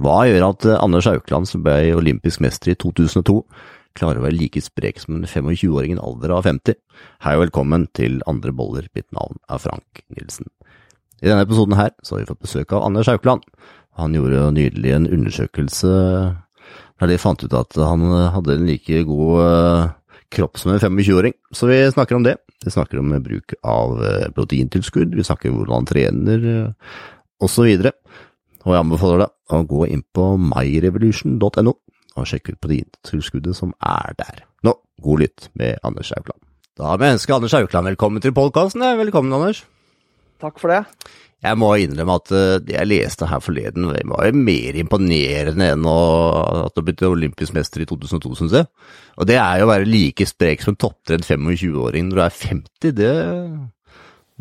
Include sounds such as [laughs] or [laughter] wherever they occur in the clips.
Hva gjør at eh, Anders Aukland, som ble olympisk mester i 2002, klarer å være like sprek som en 25-åring i en alder av 50? Hei og velkommen til Andre boller, mitt navn er Frank Nilsen. I denne episoden her så har vi fått besøk av Anders Aukland. Han gjorde nydelig en undersøkelse der de fant ut at han hadde en like god eh, kropp som en 25-åring, så vi snakker om det. Vi snakker om bruk av eh, proteintilskudd, vi snakker om hvordan han trener, osv. Og jeg anbefaler deg å gå inn på myrevolution.no og sjekke ut på det tilskuddet som er der. Nå, god lytt med Anders Aukland. Da vil jeg ønske Anders Aukland velkommen til podkasten. Velkommen, Anders. Takk for det. Jeg må innrømme at eh, det jeg leste her forleden, var jo mer imponerende enn at du ble olympisk mester i 2002, syns jeg. Og det er jo å være like sprek som en topptrent 25-åring når du er 50, det,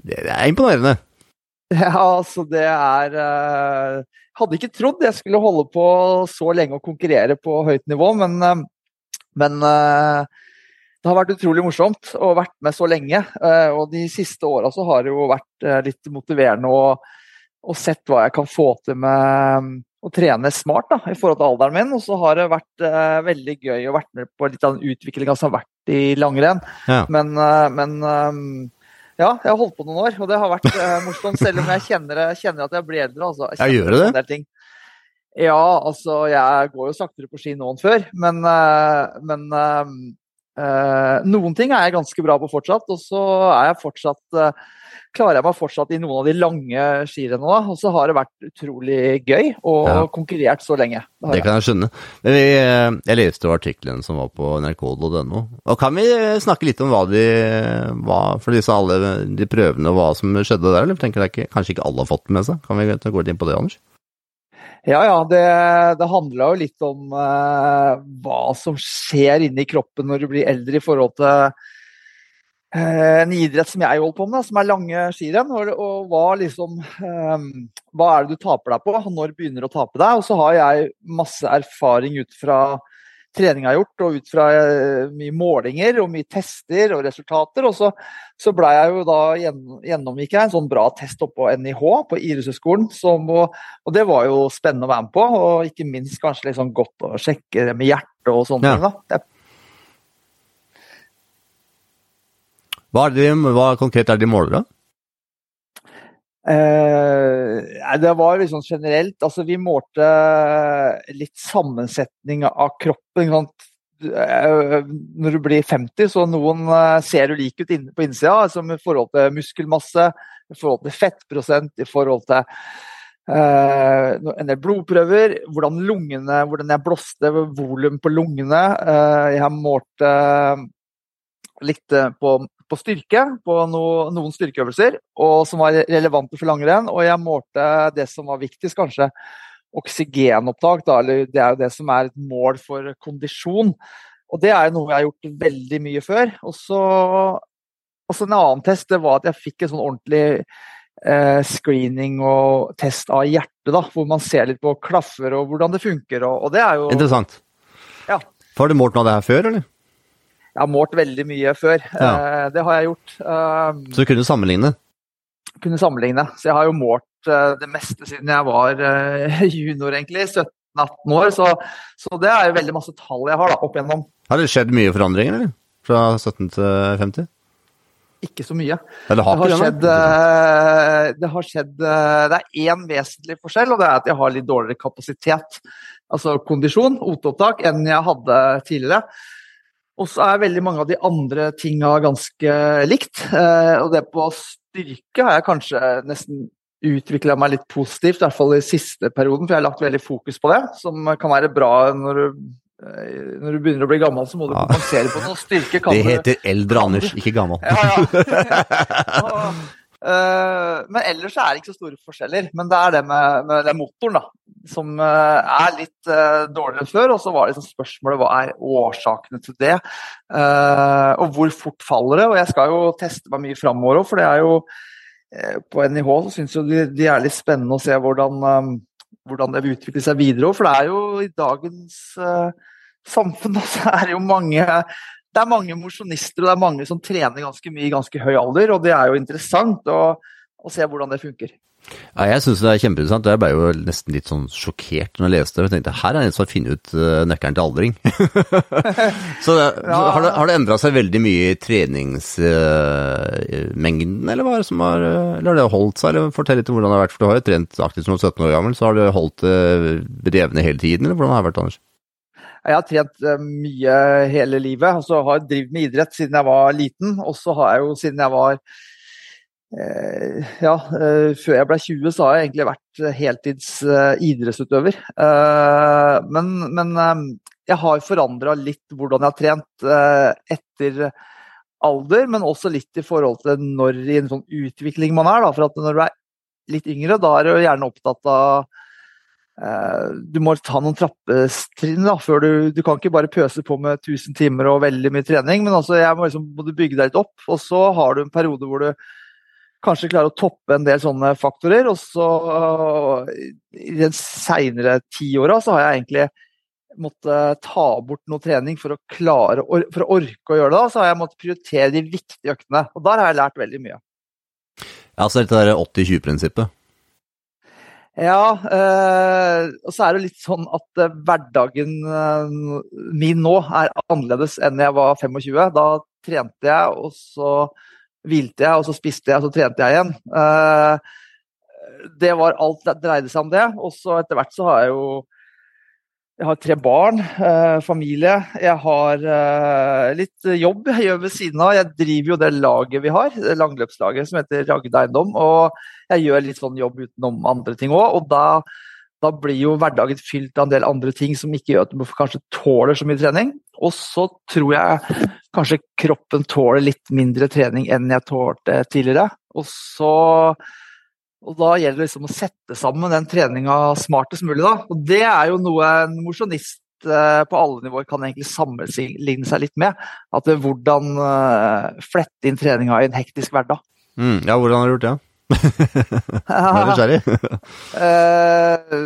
det er imponerende. [laughs] Ja, altså det er uh, Hadde ikke trodd jeg skulle holde på så lenge og konkurrere på høyt nivå, men, uh, men uh, det har vært utrolig morsomt å vært med så lenge. og de siste åra så har det jo vært litt motiverende å, og sett hva jeg kan få til med å trene smart da, i forhold til alderen min. Og så har det vært veldig gøy å vært med på litt av den utviklinga som har vært i langrenn. Ja. Men, men ja, jeg har holdt på noen år, og det har vært eh, morsomt. Selv om jeg kjenner, kjenner, at jeg blir eldre. Altså. Jeg, jeg gjør det? Ting. Ja, altså jeg går jo saktere på ski nå enn før. Men, uh, men uh, uh, noen ting er jeg ganske bra på fortsatt. Og så er jeg fortsatt klarer jeg meg fortsatt i noen av de lange skirennene. Og så har det vært utrolig gøy og ja. konkurrert så lenge. Det, det kan jeg skjønne. Men vi, eh, jeg leste artikkelen som var på nrk.no. Og kan vi snakke litt om hva de hva, For disse alle de prøvene og hva som skjedde der? Eller tenker jeg ikke, kanskje ikke alle har fått med seg? Kan vi gå litt inn på det, Anders? Ja, ja. Det, det handla jo litt om eh, hva som skjer inni kroppen når du blir eldre i forhold til Eh, en idrett som jeg holder på med, som er lange skirenn. Og, og hva, liksom, um, hva er det du taper deg på? Når begynner du å tape deg? Og så har jeg masse erfaring ut fra trening jeg har gjort, og ut fra uh, mye målinger og mye tester og resultater. Og så, så blei jeg jo da gjennomgikk jeg en sånn bra test oppe på NIH, på Idrettshøgskolen. Og, og, det var jo spennende å være med på, og ikke minst kanskje litt sånn godt å sjekke det med hjertet og sånne ja. ting. da. Det Hva, er det, hva konkret er det de måler, da? Eh, det var liksom generelt. Altså, vi målte litt sammensetning av kroppen. Sant? når du blir 50, så noen eh, ser ulik lik ut på innsida. Altså I forhold til muskelmasse, i forhold til fettprosent, i forhold til Uh, en del blodprøver, hvordan lungene, hvordan jeg blåste, volum på lungene. Uh, jeg målte litt på på styrke på no, noen styrkeøvelser og som var relevante for langrenn. Og jeg målte det som var viktigst, kanskje oksygenopptak. Da, eller det er jo det som er et mål for kondisjon. Og det er noe jeg har gjort veldig mye før. Og så En annen test det var at jeg fikk en sånn ordentlig eh, screening og test av hjertet. da, Hvor man ser litt på klaffer og hvordan det funker. Og, og det er jo Interessant. Ja. Har du målt noe av det her før, eller? Jeg har målt veldig mye før. Ja. Eh, det har jeg gjort. Um, så du kunne sammenligne? Kunne sammenligne. Så jeg har jo målt uh, det meste siden jeg var [laughs] junior, egentlig. 17-18 år. Så, så, det er jo veldig masse tall jeg har da, opp igjennom. Har det skjedd mye forandringer, eller? Fra 17 til 50? Ikke så mye. Det har, det, har skjedd, det har skjedd Det er én vesentlig forskjell, og det er at jeg har litt dårligere kapasitet, altså kondisjon, OT-opptak, enn jeg hadde tidligere. Og så er veldig mange av de andre tinga ganske likt. Eh, og det på styrke har jeg kanskje nesten utvikla meg litt positivt, i hvert fall i siste perioden, for jeg har lagt veldig fokus på det, som kan være bra når du, eh, når du begynner å bli gammel, så må du kompensere på noe. Styrke kan Det heter eldre Anders, ikke gammel. Ja, ja. [laughs] Eh, men ellers er det ikke så store forskjeller. Men det er det med, med den motoren da, som eh, er litt uh, dårligere enn før. Og så var det liksom spørsmålet hva er årsakene til det, og hvor fort faller det? Og jeg skal jo teste meg mye framover òg, for det er jo på NIH så syns jo de, de, er litt spennende å se hvordan, hvordan det vil utvikle seg videre. For det er jo i dagens samfunn så er det jo mange det er mange mosjonister og det er mange som trener ganske mye i ganske høy alder, og det er jo interessant å, å se hvordan det funker. Ja, jeg syns det er kjempeinteressant. Jeg ble jo nesten litt sånn sjokkert når jeg leste det. Jeg tenkte her er en som har funnet ut uh, nøkkelen til aldring. [laughs] så det, [laughs] ja. har det, har det endra seg veldig mye i treningsmengden, uh, eller hva er det som har Eller har det holdt seg? Eller Fortell litt om hvordan det har vært, for du har jo trent aktivt som 17 år gammel. Så har det holdt det uh, hele tiden, eller hvordan har det vært, Anders? Jeg har trent mye hele livet. og har jeg drevet med idrett siden jeg var liten. Og så har jeg jo siden jeg var Eh, ja, eh, før jeg ble 20 så har jeg egentlig vært heltids eh, idrettsutøver. Men, men jeg har forandra litt hvordan jeg har trent etter alder, men også litt i forhold til når i en sånn utvikling man er. Da. For at når du er litt yngre, da er du gjerne opptatt av du må ta noen trappetrinn da, før du Du kan ikke bare pøse på med 1000 timer og veldig mye trening, men altså jeg må liksom både bygge deg litt opp, og så har du en periode hvor du kanskje klarer å toppe en del sånne faktorer. Og så i de seinere tiåra så har jeg egentlig måttet ta bort noe trening for å klare for å orke å gjøre det. Så har jeg måttet prioritere de viktige øktene. Og der har jeg lært veldig mye. Ja, så dette der 80-20-prinsippet? Ja, eh, og så er det litt sånn at eh, hverdagen eh, min nå er annerledes enn jeg var 25. Da trente jeg, og så hvilte jeg, og så spiste jeg, og så trente jeg igjen. Eh, det var alt det dreide seg om det. Og så etter hvert så har jeg jo jeg har tre barn, eh, familie. Jeg har eh, litt jobb jeg gjør ved siden av. Jeg driver jo det laget vi har, det langløpslaget som heter Ragde Eiendom. Og jeg gjør litt sånn jobb utenom andre ting òg. Og da, da, blir jo hverdagen fylt av en del andre ting som ikke gjør at du kanskje tåler så mye trening. Og så tror jeg kanskje kroppen tåler litt mindre trening enn jeg tålte tidligere. Og, så, og da gjelder det liksom å sette sammen den treninga smartest mulig. Da. Og det er jo noe en mosjonist eh, på alle nivåer kan egentlig sammenligne seg litt med. At hvordan uh, flette inn treninga i en hektisk hverdag. Mm, ja, hvordan har du gjort det? [laughs] Jeg er nysgjerrig. uh,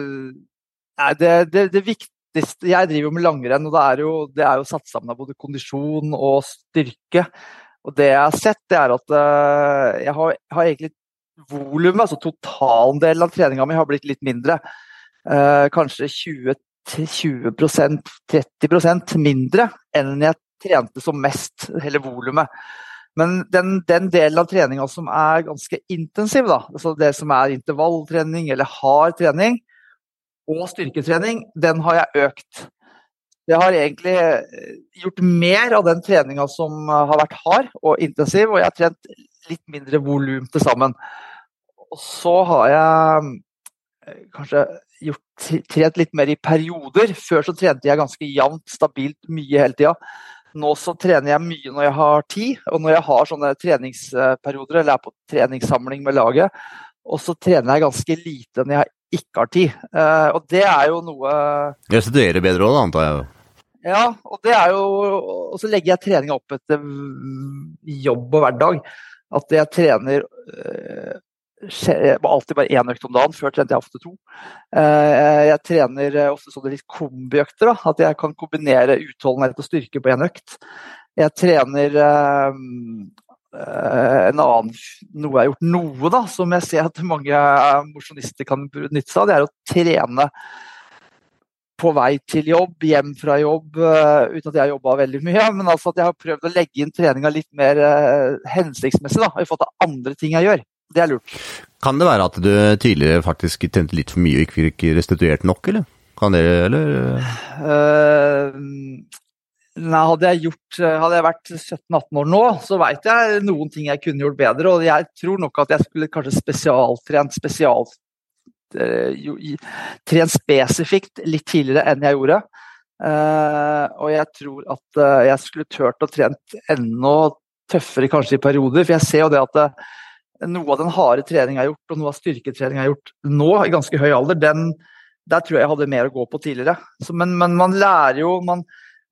nei, det, det, det, viktige jeg driver jo med langrenn, og det er, jo, det er jo satt sammen av både kondisjon og styrke. Og det jeg har sett, det er at jeg har, har egentlig volumet, altså totalandelen av treninga mi, har blitt litt mindre. Eh, kanskje 20, 20% 30% mindre enn jeg trente som mest, hele volumet. Men den, den, delen av treninga som er ganske intensiv, da, altså det som er intervalltrening eller hard trening, og styrketrening, den har jeg økt. Jeg har egentlig eh, gjort mer av den treninga som har vært hard og intensiv, og jeg har trent litt mindre volum til sammen. Og så har jeg eh, kanskje gjort, trent litt mer i perioder. Før så trente jeg ganske jevnt, stabilt, mye hele tida. Nå så trener jeg mye når jeg har tid, og når jeg har sånne treningsperioder eller er på treningssamling med laget. Og så trener jeg ganske lite når jeg ikke har tid. Uh, og det er jo noe Restituerer bedre òg, antar jeg? Ja, og det er jo Og så legger jeg treninga opp etter jobb og hverdag. At jeg trener eh, alltid bare én økt om dagen. Før trente jeg ofte to. Uh, jeg trener ofte sånne litt kombiøkter. At jeg kan kombinere utholdenhet og styrke på én økt. Jeg trener Eh, en annen, noe jeg har gjort noe, da, som jeg ser at mange mosjonister kan nytte seg av, det er å trene på vei til jobb, hjem fra jobb, uh, uten at jeg har jobba veldig mye. [laughs] Men altså at jeg har prøvd å legge inn treninga litt mer uh, hensiktsmessig da, i forhold til andre ting jeg gjør. Det er lurt. Kan det være at du tidligere faktisk trente litt for mye og ikke fikk restituert nok, eller? Kan det, eller? Uh, Nei, hadde jeg, gjort, hadde jeg vært 17-18 år nå, så veit jeg noen ting jeg kunne gjort bedre. Og jeg tror nok at jeg skulle kanskje spesialtrent spesial, trent spesifikt litt tidligere enn jeg gjorde. Uh, og jeg tror at uh, jeg skulle turt å trent enda tøffere kanskje i perioder. For jeg ser jo det at noe av den harde treninga jeg har gjort, og noe av styrketreninga jeg har gjort nå, i ganske høy alder, den, der tror jeg jeg hadde mer å gå på tidligere. Så, men, men, man lærer jo man,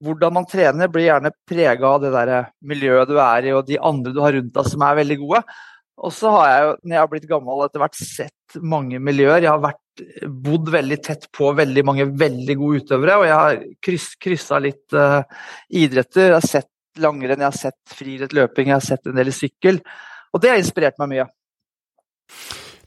hvordan man trener, blir gjerne prega av det der miljøet du er i og de andre du har rundt deg som er veldig gode. Og så har jeg jo, når jeg har blitt gammel, etter hvert sett mange miljøer. Jeg har vært, bodd veldig tett på veldig mange veldig gode utøvere, og jeg har kryss, kryssa litt uh, idretter. Jeg har sett langrenn, jeg har sett friidrett, jeg har sett en del sykkel. Og det har inspirert meg mye.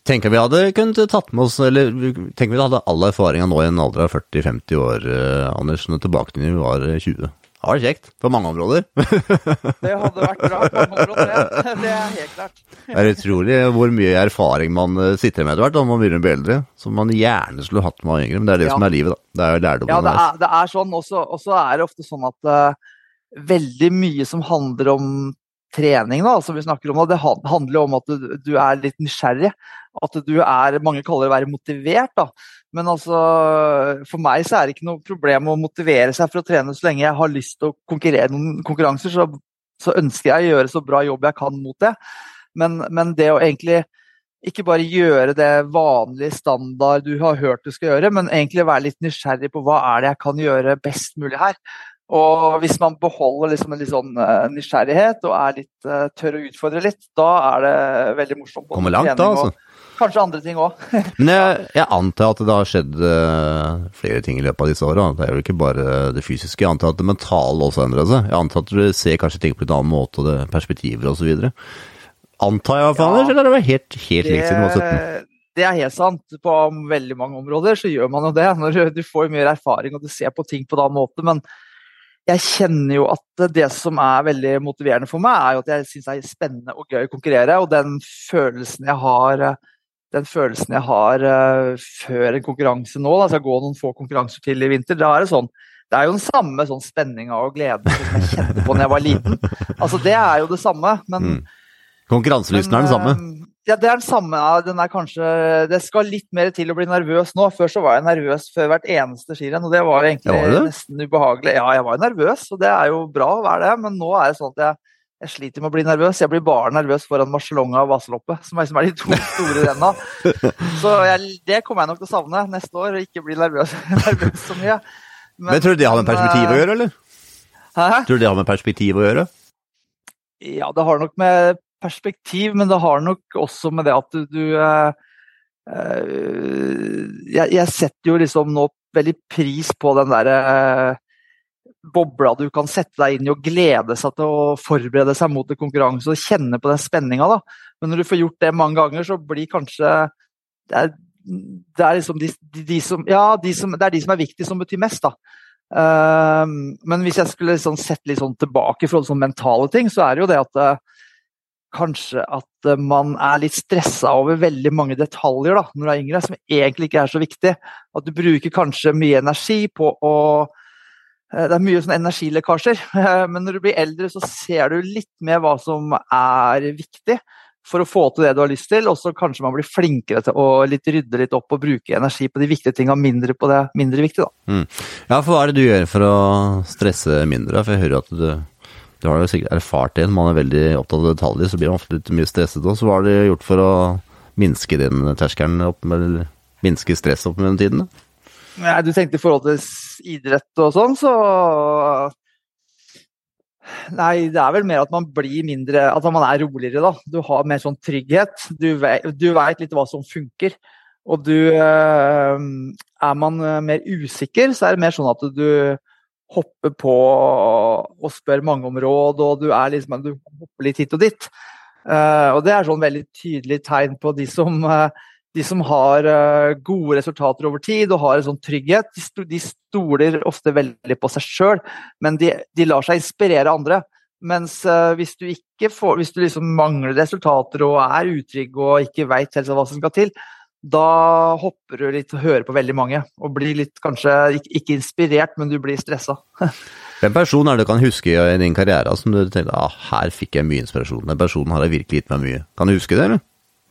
Tenker vi hadde kunnet tatt med oss, eller tenker vi hadde all erfaringa nå i en alder av 40-50 år, eh, Anders, når tilbake til vi var 20? Det var kjekt, på mange områder. [laughs] det hadde vært bra på mange områder, det, det er helt klart. det er utrolig hvor mye erfaring man eh, sitter med etter hvert når man begynner å bli eldre. Som man gjerne skulle hatt med yngre, men det er det Ja. som er livet, da. Det er lærdommen Ja, det er, det er sånn. Og så er det ofte sånn at uh, veldig mye som handler om trening, da, som vi snakker om, da, det handler om at du, du er litt nysgjerrig. At du er Mange kaller det å være motivert, da. Men altså, for meg så er det ikke noe problem å motivere seg for å trene så lenge jeg har lyst til å konkurrere noen konkurranser. Så, så ønsker jeg å gjøre så bra jobb jeg kan mot det. Men, men det å egentlig ikke bare gjøre det vanlige standard du har hørt du skal gjøre, men egentlig være litt nysgjerrig på hva er det jeg kan gjøre best mulig her. Og hvis man beholder liksom en litt sånn eh, nysgjerrighet og er litt eh, tør å utfordre litt, da er det veldig morsomt. Kommer langt da, altså. Kanskje andre ting òg. [laughs] Men jeg, jeg antar at det har skjedd eh, flere ting i løpet av disse åra. Det er jo ikke bare det fysiske. Jeg antar at det mentale også endrer seg. Jeg antar at du ser kanskje ting på en annen måte, og det perspektiver osv. Antar jeg, faen? Ja. Eller er det helt, helt likt siden du var 17? det er helt sant. På veldig mange områder så gjør man jo det. Når du- du får mer erfaring og du ser på ting på en annen måte. Men jeg kjenner jo at det som er veldig motiverende for meg, er jo at jeg syns det er spennende og gøy å konkurrere. Og den følelsen jeg har den følelsen jeg har uh, før en konkurranse nå, da, skal gå noen få konkurranser til i vinter, da er det sånn det er jo den samme sånn spenninga og gleden som jeg kjente på da jeg var liten. Altså, Det er jo det samme, men Mm. Konkurranselysten er den samme. eh, Ja, det er den samme. Ja, Den er kanskje Det skal litt mer til å bli nervøs nå. Før så var jeg nervøs før hvert eneste skirenn, og det var egentlig Ja, var det det? nesten ubehagelig. Ja, jeg var jo nervøs, og det er jo bra å være det, men nå er det sånn at jeg, jeg sliter med å bli nervøs. Jeg blir bare nervøs foran Marcelonga og Vasaloppet, som er, som er de to store renna. Så jeg, det kommer jeg nok til å savne neste år, ikke bli nervøs, [laughs] nervøs så mye. Men, tror du det har med perspektiv å eh, gjøre, eller? Hæ? Tror du det har med perspektiv å gjøre? Ja, det har nok med perspektiv, men det har nok også med det at du, du eh, jeg, jeg setter jo liksom nå veldig pris på den derre eh, bobla du kan sette deg inn i og glede seg til å forberede seg mot en konkurranse og kjenne på den spenninga. Men når du får gjort det mange ganger, så blir kanskje det er, det er liksom de, de, de som Ja, de som, det er de som er viktige, som betyr mest, da. Uh, men hvis jeg skulle liksom sett litt sånn tilbake i forhold til sånn mentale ting, så er det jo det at uh, kanskje at uh, man er litt stressa over veldig mange detaljer da, når du er yngre, som egentlig ikke er så viktig. At du bruker kanskje mye energi på å Det er mye sånn energilekkasjer, [laughs] eh, men når du blir eldre, så ser du litt mer hva som er viktig for å få til det du har lyst til, og så kanskje man blir flinkere til å litt rydde litt opp og bruke energi på de viktige tinga, mindre på det mindre viktige. da. Ja, for hva er det du gjør for å stresse mindre? For jeg hører at du, du har jo sikkert erfart det. Når man er veldig opptatt av detaljer, så blir man ofte litt mye stresset òg. Så hva har du gjort for å minske den terskelen opp med, minske stress opp med den tiden? da? Nei, du tenkte i forhold til idrett og sånn, så Nei, det er vel mer at man blir mindre At man er roligere, da. Du har mer sånn trygghet. Du du vet litt hva som funker. Og du eh, Er man eh, mer usikker, så er det mer sånn at du hopper på og spør mange om råd, og du er liksom Du hopper litt hit og dit. Eh, og det er sånn veldig tydelig tegn på de som eh, de som har eh, gode resultater over tid og har en sånn trygghet, de, stoler ofte veldig på seg sjøl, men de, de lar seg inspirere andre. Mens eh, hvis du får, hvis du liksom mangler resultater og er utrygg og ikke veit helt hva som skal til, da hopper du litt og hører på veldig mange og blir litt kanskje ikke, inspirert, men du blir stressa. [laughs] Hvem person er det du kan huske i din karriere som du tenkte ah, her fikk jeg mye inspirasjon? Den personen har jeg virkelig gitt meg mye. Kan du huske det, eller?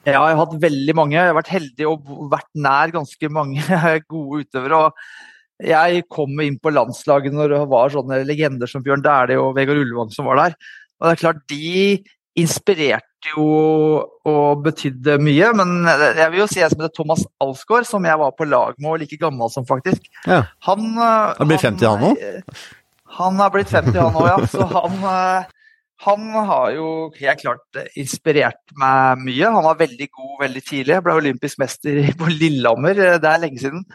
Ja, jeg har hatt veldig mange. Jeg har vært heldig og vært nær ganske mange [laughs] gode utøvere. og Jeg kom inn på landslaget når det var sånne legender som Bjørn Dæhlie og Vegard Ullevåg som var der. Og det er klart, De inspirerte jo og betydde mye. Men jeg vil jo si en som heter Thomas Alsgaard, som jeg var på lag med og like gammel som faktisk. Ja. Han eh, Han blir 50 han nå? Han har blitt 50 han òg, ja. Så han, eh, han har jo helt klart eh, inspirert meg mye. Han var veldig god veldig tidlig. Jeg ble olympisk mester på Lillehammer, eh, det er lenge siden.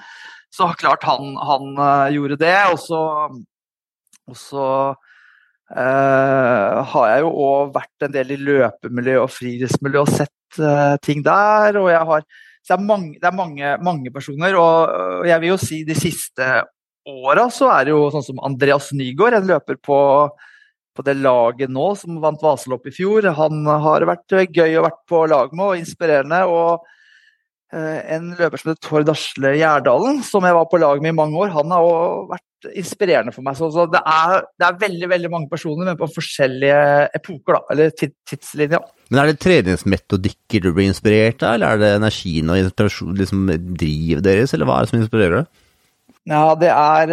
Så klart han, han eh, gjorde det. Og så, og eh, har jeg jo òg vært en del i løpemiljø og friluftsmiljø og sett uh, ting der. og jeg har så det er mange, det er mange, mange personer, og jeg vil jo si de siste åra så er det jo sånn som Andreas Nygaard, en løper på, på det laget nå som vant Vaselopp i fjor. Han har vært gøy å vært på lag med og inspirerende. og uh, en løper som heter Tord Asle Gjerdalen, som jeg var på lag med i mange år, han har òg vært inspirerende for meg. Så, det, er, det, er, veldig veldig mange personer, men på forskjellige epoker, da, eller tidslinjer. Men Er det treningsmetodikker du blir inspirert av, eller er det energien og inspirasjonen liksom drivet deres, eller hva er det som inspirerer deg? Ja, det er,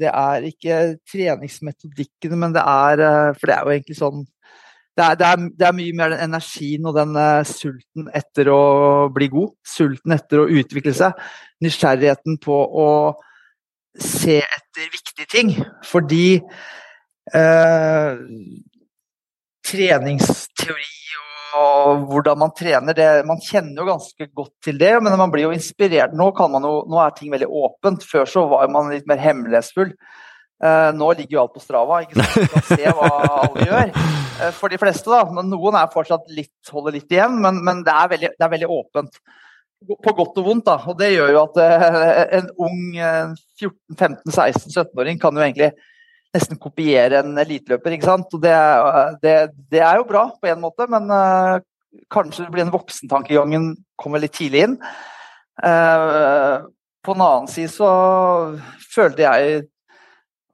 det er ikke treningsmetodikkene, men det er For det er jo egentlig sånn det er, det, er, det er, mye mer den energien og den uh, sulten etter å bli god. Sulten etter å utvikle seg. Nysgjerrigheten på å se etter viktige ting. Fordi uh, treningsteori og hvordan man trener, det, man kjenner jo ganske godt til det, men man blir jo inspirert. Nå, jo, nå er ting veldig åpent. Før så var man litt mer hemmelighetsfull. Uh, nå ligger jo alt på Strava, ikke sant? man kan se hva alle gjør. Uh, for de fleste, da. Men noen er fortsatt litt, holder litt igjen, men, men det, er veldig, det, er veldig, åpent på godt og vondt. da, og Det gjør jo at eh, en ung 14-15-16-17-åring kan jo egentlig nesten kopiere en eliteløper. ikke sant? Og det, det, det, er jo bra på en måte, men uh, kanskje det blir en voksentankegangen kommer litt tidlig inn. Uh, på en annen side så følte jeg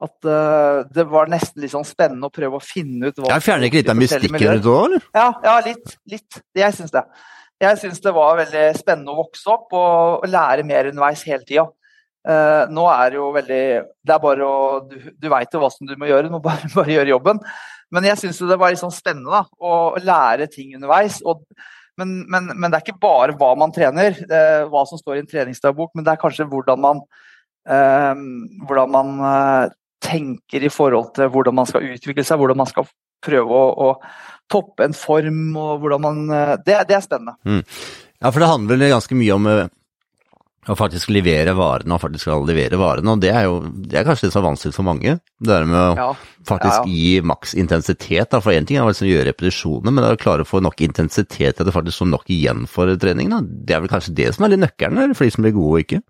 at uh, det var nesten litt sånn spennende å prøve å finne ut hva Jeg Fjerner ikke litt av mystikken rundt det eller? Ja, ja, litt. litt. Jeg syns det. Jeg syns det var veldig spennende å vokse opp og lære mer underveis hele tida. Uh, eh, nå er det jo veldig Det er bare å Du, du veit jo hva som du må gjøre, du må bare, [laughs] bare gjøre jobben. Men jeg syns det var litt sånn spennende da, å lære ting underveis. Og, men, men, men, det er ikke bare hva man trener, uh, hva som står i en treningsdagbok, men det er kanskje hvordan man, uh, hvordan man tenker i forhold til hvordan man skal utvikle seg, hvordan man skal prøve å, å toppe en form og hvordan man eh, Det, det er spennende. Mm. Ja, for det handler ganske mye om eh, å faktisk levere varene og faktisk skal levere varene, og det er jo det er kanskje det som er vanskelig for mange. Det der med å ja, faktisk ja, ja. gi maks intensitet. Da. For én ting er å liksom gjøre repetisjoner, men det er å klare å få nok intensitet til at det faktisk står nok igjen for treningen. Da. Det er vel kanskje det som er litt nøkkelen for de som blir gode og ikke?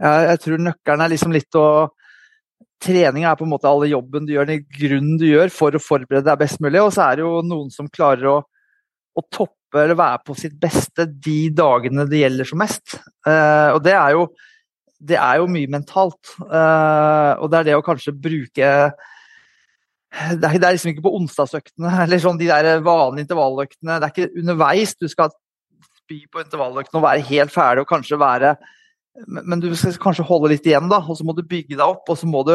Ja, jeg tror nøkkelen er liksom litt å trening er på en måte alle jobben du gjør, den grunnen du gjør for å forberede deg best mulig. Og så er det jo noen som klarer å, å toppe eller være på sitt beste de dagene det gjelder som mest. Eh, og det er, jo, det er jo mye mentalt. Eh, og det er det å kanskje bruke det er, det er liksom ikke på onsdagsøktene [laughs] eller sånn de der vanlige intervalløktene. Det er ikke underveis du skal spy på intervalløktene og være helt ferdig og kanskje være men du skal kanskje holde litt igjen, da, og så må du bygge deg opp. og Så, du,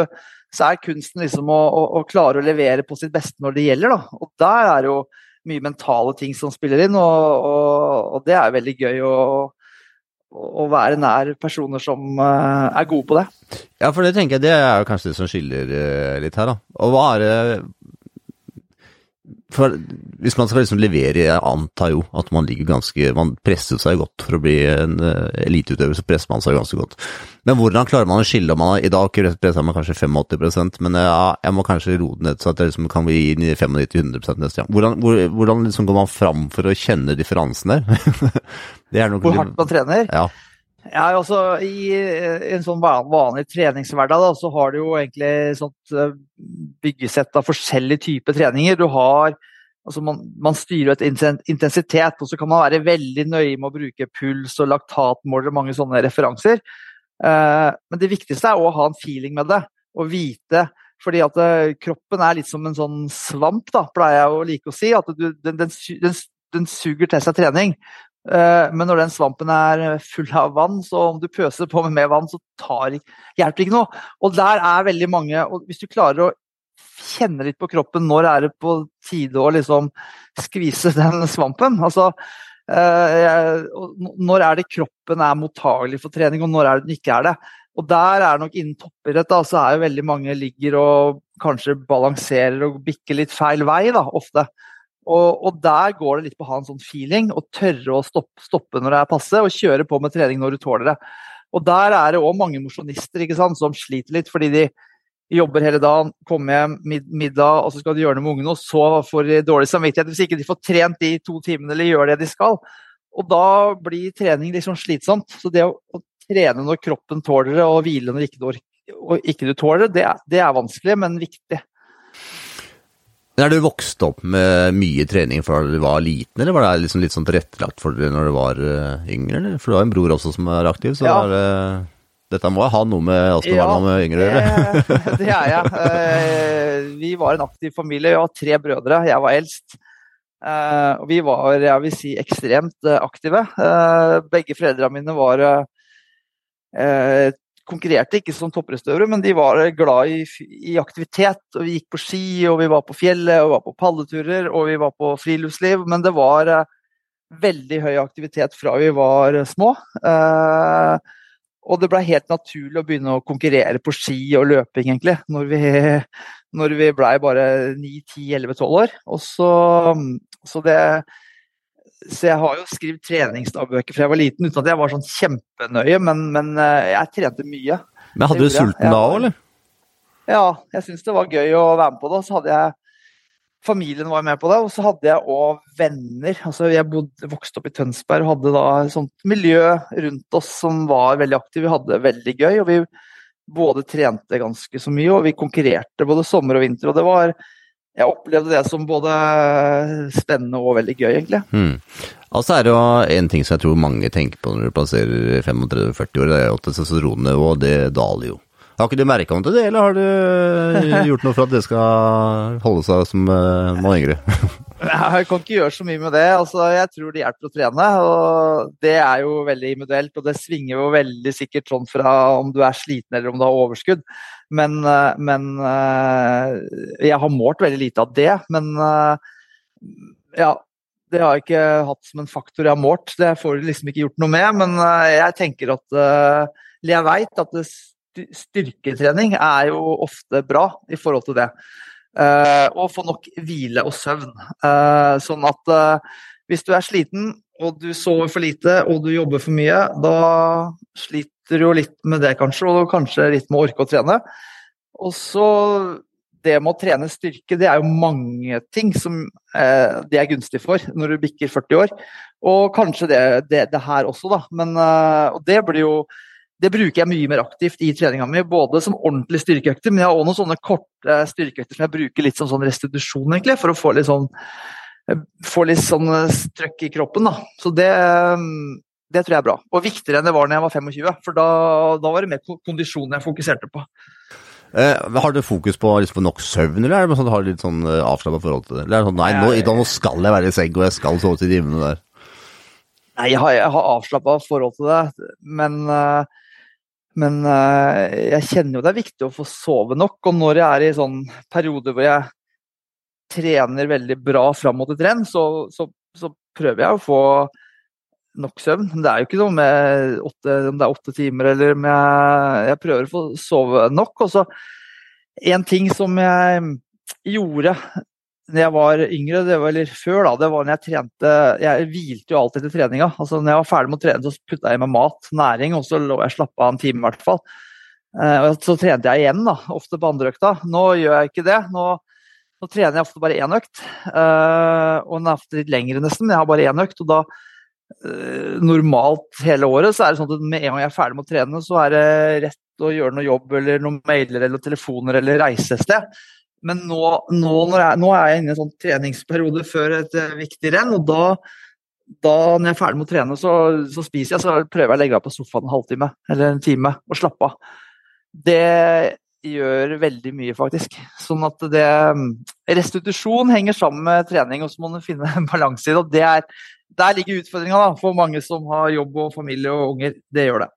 så er kunsten liksom å, å, å, klare å levere på sitt beste når det gjelder. Da. Og Der er jo mye mentale ting som spiller inn, og, og, og det er veldig gøy å, å være nær personer som uh, er gode på det. Ja, for det tenker jeg det er kanskje det som skiller uh, litt her, da. Er det for hvis man skal liksom levere, jeg antar jo at man ligger ganske Man presser seg godt for å bli en uh, eliteutøver, så presser man seg ganske godt. Men hvordan klarer man å skille om man I dag pressa man kanskje 85% men ja, jeg må kanskje roe ned så at det liksom kan bli 95-100 neste gang. Hvordan, hvor, hvordan liksom går man fram for å kjenne differansen der? [laughs] Hvor hardt man trener? Ja. Ja, altså I en sånn vanlig treningshverdag da, så har du jo egentlig sånt eh, byggesett av forskjellige typer treninger. Du har altså man, man styrer et intensitet, og så kan man være veldig nøye med å bruke puls og laktatmåler og mange sånne referanser. Uh, men det viktigste er å ha en feeling med det, og vite. Fordi at kroppen er litt som en sånn svamp, da, pleier jeg å like å si. At du, den, den, den, den suger til seg trening. Eh, men når den svampen er full av vann, så om du pøser på med mer vann, så tar, hjelper ikke noe. Og der er veldig mange og Hvis du klarer å kjenne litt på kroppen når er det på tide å liksom skvise [laughs] den svampen altså, eh, Når er det kroppen er mottagelig for trening, og når er det den ikke er det? Og der er nok innen toppidrett så er jo veldig mange ligger og kanskje balanserer og bikker litt feil vei, da, ofte. Og, og, der går det litt på å ha en sånn feeling og tørre å stoppe, stoppe, når det er passe, og kjøre på med trening når du tåler det. Og der er det òg mange mosjonister som sliter litt, fordi de, jobber hele dagen, kommer hjem, mid middag, og så skal de gjøre noe med ungene, og så får de dårlig samvittighet hvis ikke de får trent de to timene eller gjør det de skal. Og da blir trening liksom slitsomt. Så det å, å trene når kroppen tåler det, og hvile når ikke du, ikke du tåler det, det er vanskelig, men viktig. Er du vokst opp med mye trening fra du var liten, eller var det liksom litt sånn tilrettelagt for deg når du var uh, yngre? Eller? For du har en bror også som er aktiv, så ja. er, uh, dette må ha noe med oss det ja, var med yngre å gjøre? det [laughs] er jeg. Uh, vi var en aktiv familie. Vi var tre brødre. Jeg var eldst. og vi var, jeg vil si, ekstremt aktive. begge foreldrene mine var konkurrerte ikke som topprestøvere, men de var glad i, i, aktivitet. og Vi gikk på ski, og vi var på fjellet, og vi var på palleturer og vi var på friluftsliv. Men det var eh, veldig høy aktivitet fra vi var små. Eh, og det ble helt naturlig å begynne å konkurrere på ski og løping, egentlig, når vi, når vi blei bare 9-10-11-12 år. Og så, så det så jeg har jo skrevet treningsdagbøker fra jeg var liten, uten at jeg var sånn kjempenøye, men, men eh, jeg trente mye. Men Hadde du sulten da òg, eller? Ja, jeg syns det var gøy å være med på det. Så hadde jeg Familien var med på det, og så hadde jeg òg venner. Altså, jeg bodde, vokste opp i Tønsberg og hadde da et sånt miljø rundt oss som var veldig aktiv. Vi hadde det veldig gøy. og vi både trente ganske så mye, og vi konkurrerte både sommer og vinter. og det var jeg opplevde det som både spennende og veldig gøy, egentlig. Mm. Altså er det jo en ting som jeg tror mange tenker på når du plasserer 35-40 år, det er jo at testosteronnivået det daler jo. Har ikke du merka noe til det, eller har du gjort noe for at det skal holde seg som uh, man yngre? [laughs] jeg kan ikke gjøre så mye med det. Altså, jeg tror det hjelper å trene. og Det er jo veldig individuelt, og det svinger jo veldig sikkert sånn fra om du er sliten eller om du har overskudd. Men, eh, men eh, jeg har målt veldig lite av det. Men ja, det har jeg ikke hatt som en faktor jeg har målt. Det får du liksom ikke gjort noe med. Men jeg tenker at Eller jeg veit at det styrketrening er jo ofte bra i forhold til det. Uh, og få nok hvile og søvn. Uh, sånn at uh, hvis du er sliten og du sover for lite og du jobber for mye, da sliter du jo litt med det kanskje, og kanskje litt med å orke å trene. Og så det med å trene styrke, det er jo mange ting som det er gunstig for når du bikker 40 år. Og kanskje det, det, det her også, da. Men, og det blir jo det bruker jeg mye mer aktivt i treninga mi, både som ordentlig styrkeøkter, men jeg har også noen sånne korte styrkeøkter som jeg bruker litt som sånn restitusjon, egentlig, for å få litt sånn få litt sånn trøkk i kroppen. Da. Så det, det, tror jeg er bra. Og viktigere enn det var da jeg var 25, for da, da var det mer kondisjon jeg fokuserte på. Eh, har du fokus på liksom, nok søvn, eller er det sånn, har du litt sånn uh, avslappa forhold til det? Eller er det sånn nei, nå, nå, skal jeg være i seng, og jeg skal sove til timene der? Nei, jeg har, jeg har avslappa forhold til det, men uh, men uh, jeg kjenner jo det er viktig å få sove nok. Og når jeg er i sånn periode hvor jeg trener veldig bra fram mot et renn, så, så, så, prøver jeg å få nok søvn. Men det er jo ikke noe med åtte, om det er åtte timer eller om jeg, jeg prøver å få sove nok. Og så en ting som jeg gjorde når jeg var yngre, var, eller før, da, det var når jeg trente Jeg hvilte jo alltid etter treninga. Altså, når jeg var ferdig med å trene, så putta jeg i meg mat, næring, og så lå jeg slappa av en time i hvert fall. Eh, så trente jeg igjen, da, ofte på andre økta. Nå gjør jeg ikke det. Nå, nå trener jeg ofte bare én økt. Eh, og den er ofte litt lengre, nesten, men jeg har bare én økt. Og da eh, normalt hele året så er det sånn at med en gang jeg er ferdig med å trene, så er det rett å gjøre noe jobb eller noen mailer eller telefoner eller reise et sted. Men nå, nå, jeg, nå, er jeg inne i en sånn treningsperiode før et uh, viktig renn, og da, da, når jeg er ferdig med å trene, så, så, spiser jeg, så prøver jeg å legge meg på sofaen en halvtime eller en time og slappe av. Det gjør veldig mye, faktisk. Sånn at det Restitusjon henger sammen med trening, og så må du finne en balanse i det. og det er, Der ligger utfordringa for mange som har jobb og familie og unger. Det gjør det.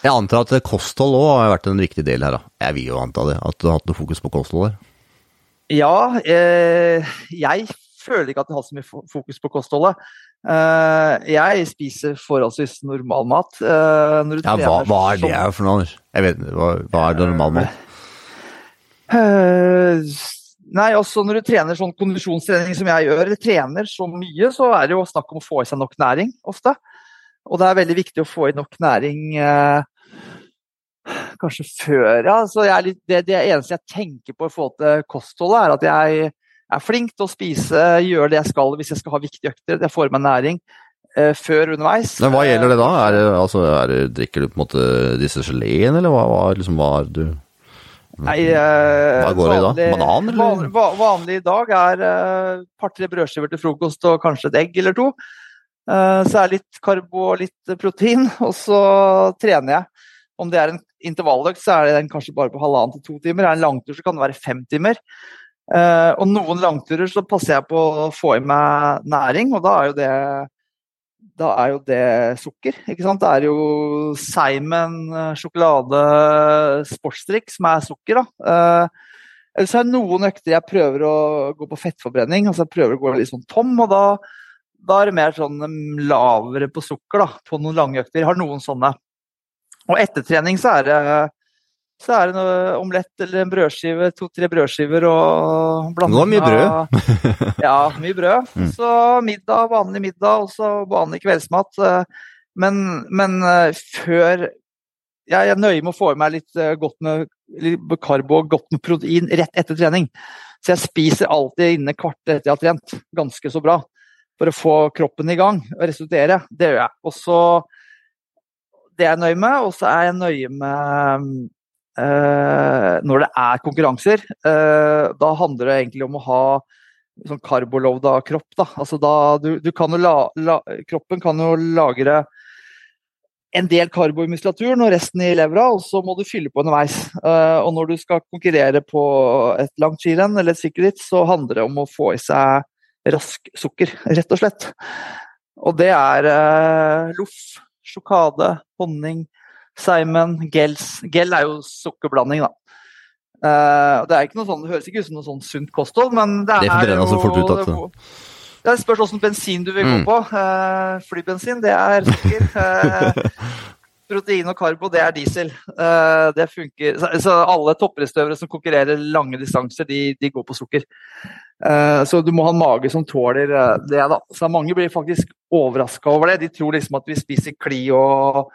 Jeg antar at kosthold òg har vært en viktig del her. da. Jeg vil jo anta det, at du har hatt noe fokus på kosthold der. Ja, eh, jeg føler ikke at jeg har så mye fokus på kostholdet. Eh, jeg spiser forholdsvis normalmat. Eh, ja, hva, hva, er det for noe? Anders? Jeg vet, hva, hva er normal mat? nei, også når du trener sånn kondisjonstrening som jeg gjør, eller trener så mye, så er det jo snakk om å få i seg nok næring ofte. Og det er veldig viktig å få i nok næring eh, kanskje før, ja. Så litt, det, det, eneste jeg tenker på i forhold til kostholdet, er at jeg er flink til å spise, gjøre det jeg skal hvis jeg skal ha viktige økter. Jeg får i meg næring eh, før underveis. Men hva gjelder det da? Er det, altså, er det, drikker du på en måte disse geleen, eller hva, hva, liksom, hva er du Nei, eh, Hva går det i da? Banan, eller? Vanlig, vanlig i dag er eh, par-tre brødskiver til frokost og kanskje et egg eller to. Eh, så er det litt karbo og litt protein, [laughs] og så trener jeg. Om det er en intervalløkt, så er den kanskje bare på halvannen til to timer. Er det en langtur, så kan det være fem timer. Uh, og noen langturer så passer jeg på å få i meg næring, og da er jo det, da er jo det sukker. ikke sant? Det er jo Seimen sjokolade sportsdrikk som er sukker. da. Uh, ellers er det noen økter jeg prøver å gå på fettforbrenning, altså jeg prøver å gå litt sånn tom. og da, da er det mer sånn lavere på sukker da, på noen lange økter. Jeg har noen sånne. Og etter trening så er det så er det noe omelett eller en brødskive, to-tre brødskiver og blanding av mye brød? ja, mye brød. Mm. Så middag, vanlig middag, og så vanlig kveldsmat. Men, men før Jeg er nøye med å få i meg litt godt med litt karbo og godt med protein rett etter trening. Så jeg spiser alltid innen kvarter etter jeg har trent, ganske så bra. For å få kroppen i gang og resultere. Det gjør jeg. Og så Det er jeg nøye med. Og så er jeg nøye med Uh, når det er konkurranser, uh, da handler det egentlig om å ha sånn karbolovda kropp. Da. Altså da, du, du kan la, la, kroppen kan jo lagre en del karbo i muskulaturen og resten i levra, og så må du fylle på underveis. Uh, og når du skal konkurrere på et langt skirenn eller et sykkelritt, så handler det om å få i seg rask sukker, rett og slett. Og det er loff, sjokade, honning, seimen, Gels Gel er jo sukkerblanding, da. Uh, det sånn, det høres ikke ut som noe sånn sunt kosthold, men det, det er jo så fort ut altså. Det spørs åssen bensin du vil gå mm. på. Uh, flybensin, det er sukker. Uh, [laughs] protein og karbo, det er diesel. det funker. Så, så alle topprestøvere som konkurrerer lange distanser, de, de går på sukker. Så du må ha en mage som tåler det, da. Så mange blir faktisk overraska over det. De tror liksom at vi spiser kli og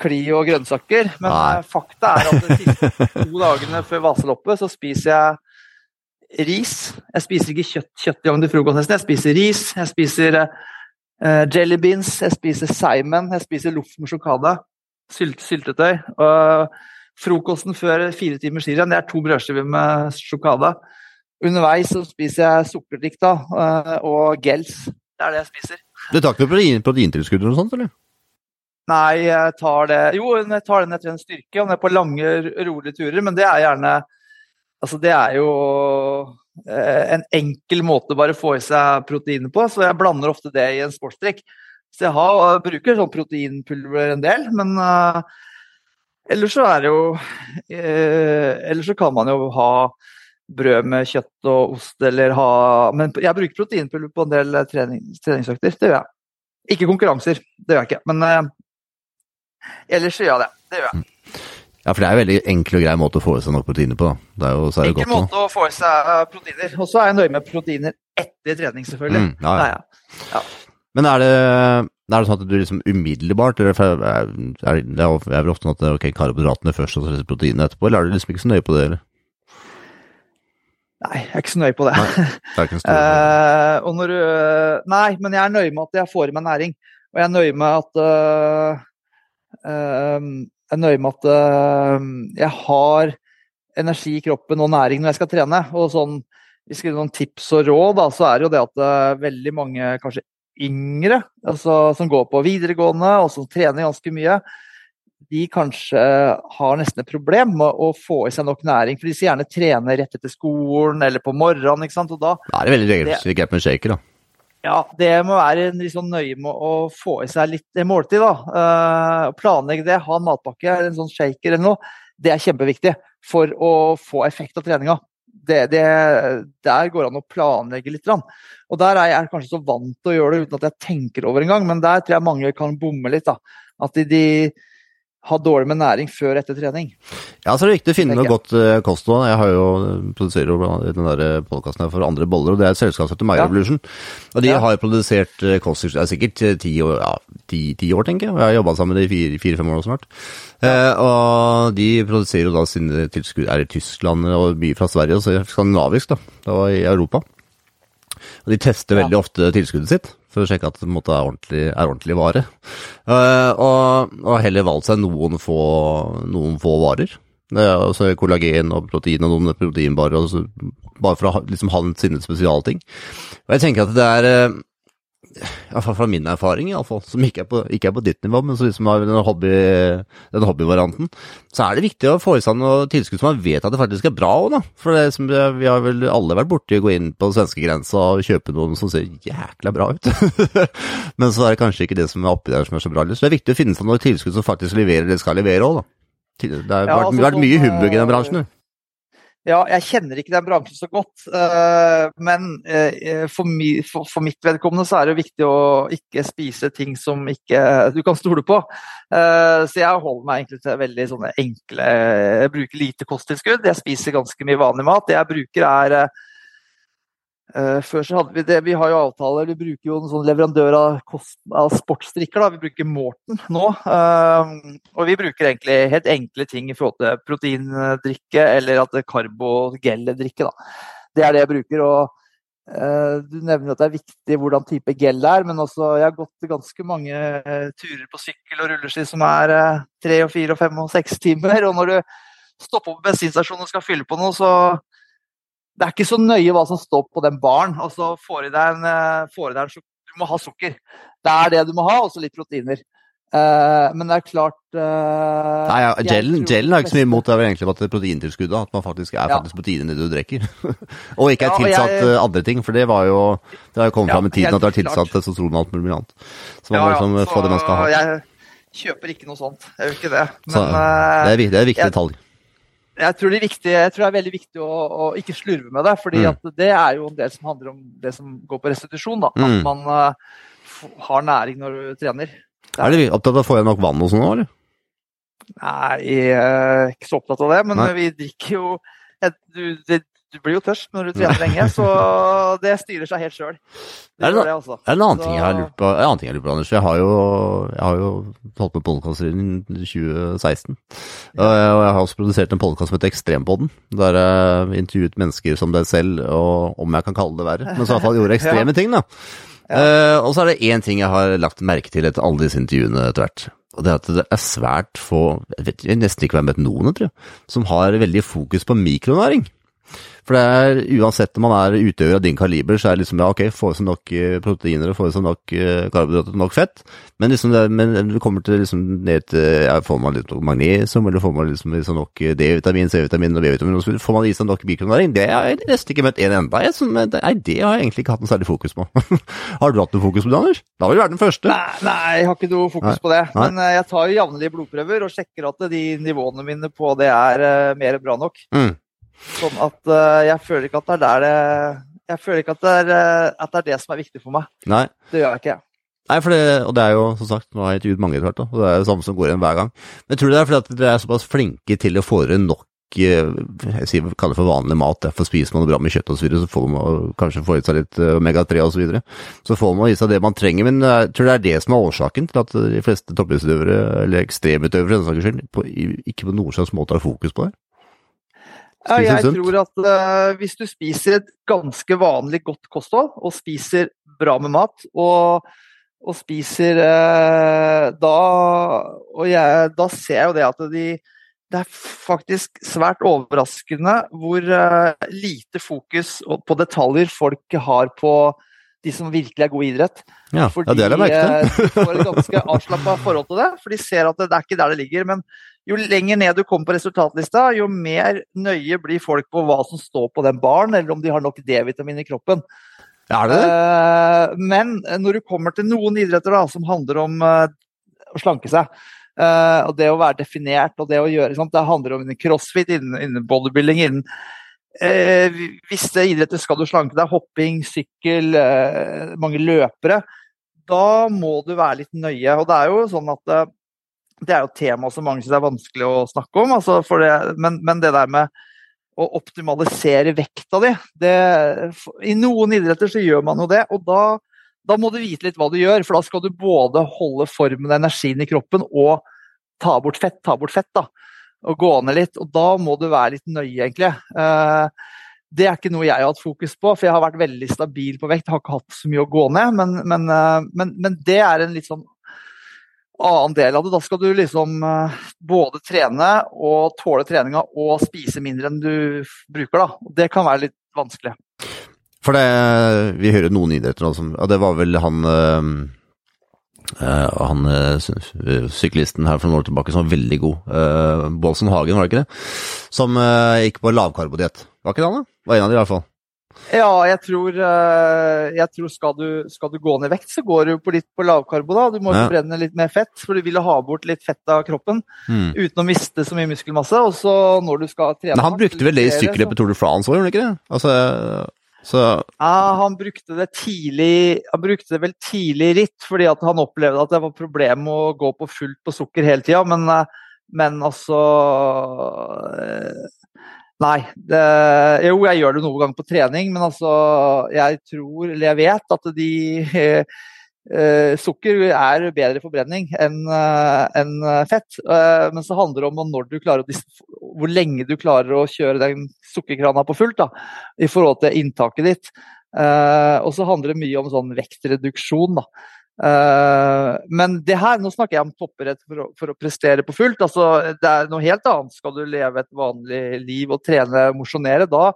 kli og grønnsaker. Men Nei. fakta er at de siste to dagene før Vaseloppet så spiser jeg ris. Jeg spiser ikke kjøtt, kjøtt i til frokost nesten. Jeg spiser ris, jeg spiser uh, jelly beans, jeg spiser seimen, jeg spiser loff med sjokade. Sylt, syltetøy. Og frokosten før fire timer skirenn, det er to brødskiver med sjokade. Underveis så spiser jeg sukkerdrikk da, uh, og gels. Det er det jeg spiser. Du tar ikke proteintilskudd eller noe sånt, eller? Nei, jeg tar det Jo, jeg tar det ned til en styrke, om det er på lange, rolige turer, men det er gjerne Altså, det er jo eh, en enkel måte bare å få i seg proteiner på, så jeg blander ofte det i en sportsdrikk. Så jeg har, bruker sånn proteinpulver en del, men uh, ellers så er det jo uh, Ellers så kan man jo ha brød med kjøtt og ost eller ha Men jeg bruker proteinpulver på en del trening, treningsøkter, det gjør jeg. Ikke konkurranser, det gjør jeg ikke. Men eh, Ellers gjør jeg det. Det gjør jeg. Mm. Ja, for det er en veldig enkel og grei måte å få i seg nok proteiner på. Det er jo, så er det enkel måte å få i seg eh, proteiner. Og så er jeg nøye med proteiner etter trening, selvfølgelig. Mm, ja, ja. Ja, Men er det, er det, sånn at du liksom umiddelbart eller er, er, Det er vel ofte sånn at ok, karbohydratene først og så proteinene etterpå, eller er du liksom ikke så nøye på det? eller? Nei, jeg er ikke så nøye på det. Nei, det uh, [laughs] og når uh, Nei, men jeg er nøye med at jeg får i meg næring. Og jeg er nøye med at uh, jeg er nøye med at jeg har energi i kroppen og næring når jeg skal trene. Og sånn, hvis er noen tips og råd, da, så er det jo det at veldig mange kanskje yngre altså, som går på videregående og som trener ganske mye, de kanskje har nesten et problem med å få i seg nok næring. For de skal gjerne trene rett etter skolen eller på morgenen. ikke sant? Og da, da er det veldig regelstyrt med shaker, da. Ja, det må være litt sånn nøye med å få i seg litt måltid. da. Uh, planlegge det, ha en matpakke, en sånn shaker eller noe. Det er kjempeviktig for å få effekt av treninga. Det, det, der går det an å planlegge litt. Og der er jeg kanskje så vant til å gjøre det uten at jeg tenker over engang, men der tror jeg mange kan bomme litt. da. At de, de, ha dårlig med næring før etter trening. Ja, så er det viktig å finne noe godt uh, kosthold. Jeg har jo produserer jo den der podkasten for andre boller, og det er et selskap som heter ja. Revolution. Og de ja. har produsert kosthold i Det er sikkert ti år, ja, ti, ti år, tenker jeg. Jeg har jobba sammen med dem i fire-fem år snart. Ja. Uh, og de produserer jo da sine tilskudd er i Tyskland og mye fra Sverige, og så skandinavisk, da. Var i Europa. Og de tester veldig ofte tilskuddet sitt for å sjekke at det måte, er, ordentlig, er ordentlig vare. Uh, og, og, heller valgt seg noen få, noen få varer. Uh, så altså kollagen og protein og noen proteinbarer, altså, bare for å liksom, ha sine spesialting. Og jeg tenker at det er uh, iallfall fra min erfaring, i alle fall, som ikke er, på, ikke er på ditt nivå, men som liksom har den, hobby, den hobbyvarianten, så er det viktig å få i seg noe tilskudd som man vet at det faktisk er bra òg, da. For det som, vi har vel alle vært borti å gå inn på svenskegrensa og kjøpe noen som ser jækla bra ut. [laughs] men så er det kanskje ikke det som er oppi der som er så bra. Så det er viktig å finne seg noe tilskudd som faktisk leverer det skal levere òg, da. Det har ja, vært, altså, vært, mye humbug i den bransjen. Ja, jeg kjenner ikke den bransjen så godt, uh, men uh, for, mi, for, for, mitt vedkommende så er det viktig å ikke spise ting som ikke du kan stole på. Så jeg holder meg egentlig til veldig sånne enkle Jeg bruker lite kosttilskudd. Jeg spiser ganske mye vanlig mat. Det jeg bruker er Uh, før så hadde Vi det, vi har jo avtaler, vi bruker jo en sånn leverandør av, av sportsdrikker. da, Vi bruker Morten nå. Uh, og vi bruker egentlig helt enkle ting i forhold til proteindrikke eller at karbogeldrikke. da. Det er det jeg bruker. og uh, Du nevner at det er viktig hvordan type gel er, men også jeg har gått ganske mange turer på sykkel og rulleski som er tre, og fire, og fem og seks timer. Og når du stopper på bensinstasjonen og skal fylle på noe, så det er ikke så nøye hva som står på den baren. Altså, får i deg en, eh, får i deg en Du må ha sukker. Det er det du må ha, og så litt proteiner. Uh, men det er klart uh, Nei, ja, Gelen, har ikke så mye imot det er egentlig at det er proteintilskuddet. At man faktisk er ja. faktisk protein i det du drikker. [laughs] og ikke er ja, tilsatt jeg, andre ting, for det var jo Det har jo kommet ja, fram i tiden at det er tilsatt testosteron og alt mulig annet. Så man må liksom få det man skal ha. Jeg kjøper ikke noe sånt. Jeg gjør ikke det. Men, så, det, er, det er viktig detalj jeg tror, det viktig, jeg tror, det er veldig viktig å, å ikke slurve med det. fordi mm. det er jo en del som handler om det som går på restitusjon. da, At mm. man uh, har næring når du trener. Der. er, er du opptatt av å få i nok vann og sånn nå, eller? Nei, jeg er ikke så opptatt av det. Men Nei. vi drikker jo du, det, du blir jo tørst når du trener lenge, så det styrer seg helt sjøl. Det, er, det, altså. er en annen ting jeg har lurt på, en annen ting jeg på, Anders. Jeg har jo, jeg har jo holdt med podkast siden 2016. Ja. Og jeg har også produsert en podkast som heter Ekstrempodden, der jeg intervjuet mennesker som deg selv, og om jeg kan kalle det verre, men så i hvert fall gjorde [laughs] ekstreme ja. ting, da. Ja. Uh, og så er det én ting jeg har lagt merke til etter alle disse intervjuene etter hvert. Og det er at det er svært få, jeg vet nesten ikke hvem jeg vet noen, tror jeg, som har veldig fokus på mikronæring. For det er, uansett om man er utøver av din kaliber, så er det liksom ja, ok, få i seg nok eh, proteiner og få i seg nok uh, karbohydrater og nok fett. Men liksom det, men du kommer til liksom ned til ja, Får man litt magnesium, eller får man liksom, liksom nok eh, D-vitamin, C-vitamin og B-vitamin. Får man i seg nok mikronæring? Det har jeg nesten ikke møtt en enda. Jeg, som, det, nei, det har jeg egentlig ikke hatt noe særlig fokus på. [laughs] har du hatt noe fokus på det, Anders? Da vil du være den første. Nei, nei, jeg har ikke noe fokus nei. på det. Men uh, jeg tar jo jevnlige blodprøver og sjekker at de nivåene mine på det er uh, mer bra nok. Mm. Sånn at uh, jeg føler ikke at det er det Jeg føler ikke at det, er, uh, at det er det som er viktig for meg. Nei. Det gjør jeg ikke. Nei, for det, og det er jo som sagt, nå har jeg intervjuet mange etter hvert, og det er det samme som går igjen hver gang. Men jeg tror det er fordi at dere er såpass flinke til å få nok eh, jeg sier, kaller det for vanlig mat, derfor spiser man det bra med kjøtt osv., så, videre, så får man kanskje få i seg litt omega-3 osv. Så, videre. så får man i seg det man trenger, men jeg tror det er det som er årsaken til at de fleste toppidrettsutøvere, eller ekstremutøvere, ikke på noen slags måte har fokus på det. Ja, jeg tror at uh, hvis du spiser et ganske vanlig godt kosthold, og spiser bra med mat, og, og spiser uh, da Og jeg, da ser jeg jo det at de, det er faktisk svært overraskende hvor uh, lite fokus på detaljer folk har på de som virkelig er gode i idrett. Ja, Fordi ja, det er det de får et ganske avslappa forhold til det, for de ser at det, det er ikke der det ligger. men jo lenger ned du kommer på resultatlista, jo mer nøye blir folk på hva som står på den baren, eller om de har nok D-vitamin i kroppen. Er det det? Uh, men når du kommer til noen idretter da, som handler om uh, å slanke seg, og det å være definert og det å gjøre sånt, Det handler om crossfit, innen bodybuilding, innen Visse idretter skal du slanke deg, hopping, sykkel, mange løpere. Da må du være litt nøye. Og det er jo sånn at det er jo tema som mange syns er vanskelig å snakke om. Altså det, men, men, det der med å optimalisere vekta di det, I noen idretter så gjør man jo det. og da, da, må du vite litt hva du gjør. For da skal du både holde formen og energien i kroppen og ta bort fett. Ta bort fett da, Og gå ned litt. Og da må du være litt nøye, egentlig. Uh, det er ikke noe jeg har hatt fokus på, for jeg har vært veldig stabil på vekt. Jeg har ikke hatt så mye å gå ned, men, men, uh, men, men det er en litt sånn annen del av det. Da skal du liksom uh, både trene og tåle treninga og spise mindre enn du bruker. da. Det kan være litt vanskelig. For det, vi hører noen idretter som Og det var vel han han uh, syklisten her for noen år tilbake som var veldig god, Bolsen Hagen, var det ikke det? Som gikk på lavkarbodiett. Var ikke det han, da? Var en av de i hvert fall. Ja, jeg tror, jeg tror skal, du, skal, du, gå ned i vekt, så går du på litt på lavkarbo. da. Du må ja. brenne litt mer fett, for du vil ha bort litt fett av kroppen mm. uten å miste så mye muskelmasse. Og så når du skal trene Men han brukte vel det i sykkelløpet Tour de France òg, gjorde han ikke det? Altså, så... Ja, han brukte det tidlig Han brukte det vel tidlig ritt, fordi han opplevde at det var problem å gå på fullt på sukker hele tida. Men, eh, men, altså eh, Nei. Det, jo, jeg gjør det noen ganger på trening, men altså Jeg tror, eller jeg vet, at de Uh, sukker er bedre forbrenning enn uh, en fett. Uh, men så handler det om å, hvor lenge du klarer å kjøre den sukkerkrana på fullt da, i forhold til inntaket ditt. og så handler det mye om sånn vektreduksjon. men det her, nå snakker jeg om topprett for, for, å prestere på fullt. altså Det er noe helt annet. Skal du leve et vanlig liv og trene, og mosjonere, da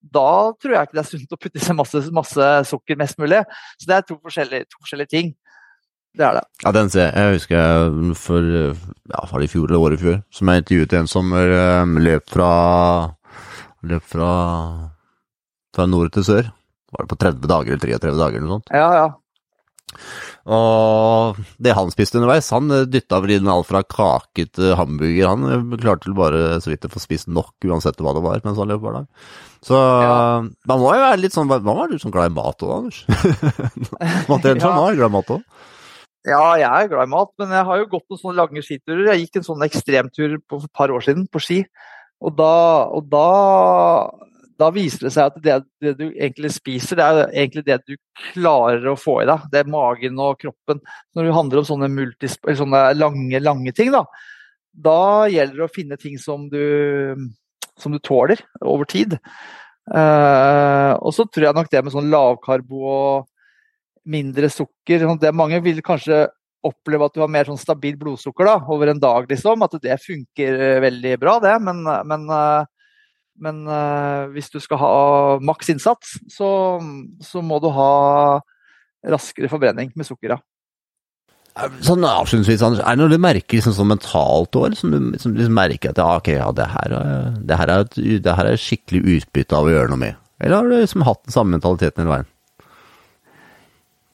da tror jeg ikke det er sunt å putte i seg masse, masse, sukker mest mulig. Så det er to forskjellige, to forskjellige ting. Det er det. Ja, den ser jeg. Jeg husker for ja, var det i fjor eller året før, som jeg intervjuet en som um, løp fra løp fra, fra nord til sør. Var det på 30 dager eller 33 dager eller noe sånt? Ja, ja. Og det han spiste underveis, han dytta vel inn alt fra kake til hamburger. Han klarte vel bare så vidt å få spist nok uansett hva det var mens han løp hver dag. Så ja. man må jo være litt sånn Hva var du sånn glad i mat òg, Anders? [laughs] Materielt ja. var glad i mat òg? Ja, jeg er glad i mat, men jeg har jo gått noen sånne lange skiturer. Jeg gikk en sånn ekstremtur for et par år siden på ski, og da, og da, da viser det seg at det, det, du egentlig spiser, det er egentlig det du klarer å få i deg. Det er magen og kroppen. Når det handler om sånne, multis, sånne lange, lange ting, da, da gjelder det å finne ting som du som du tåler over tid. Uh, og så tror jeg nok det med sånn lavkarbo og mindre sukker sånn det Mange vil kanskje oppleve at du har mer sånn stabilt blodsukker da, over en dag, liksom. At det funker eh, veldig bra, det. Men, men, uh, men uh, hvis du skal ha maks innsats, så, så, må du ha raskere forbrenning med sukker. Ja. Sånn avslutningsvis, Anders, er det noe du merker liksom, sånn mentalt år, som du liksom, liksom merker at ja, ok, ja, det her, det, her er et, det her er skikkelig utbytte av å gjøre noe med? Eller har du liksom hatt den samme mentaliteten hele veien?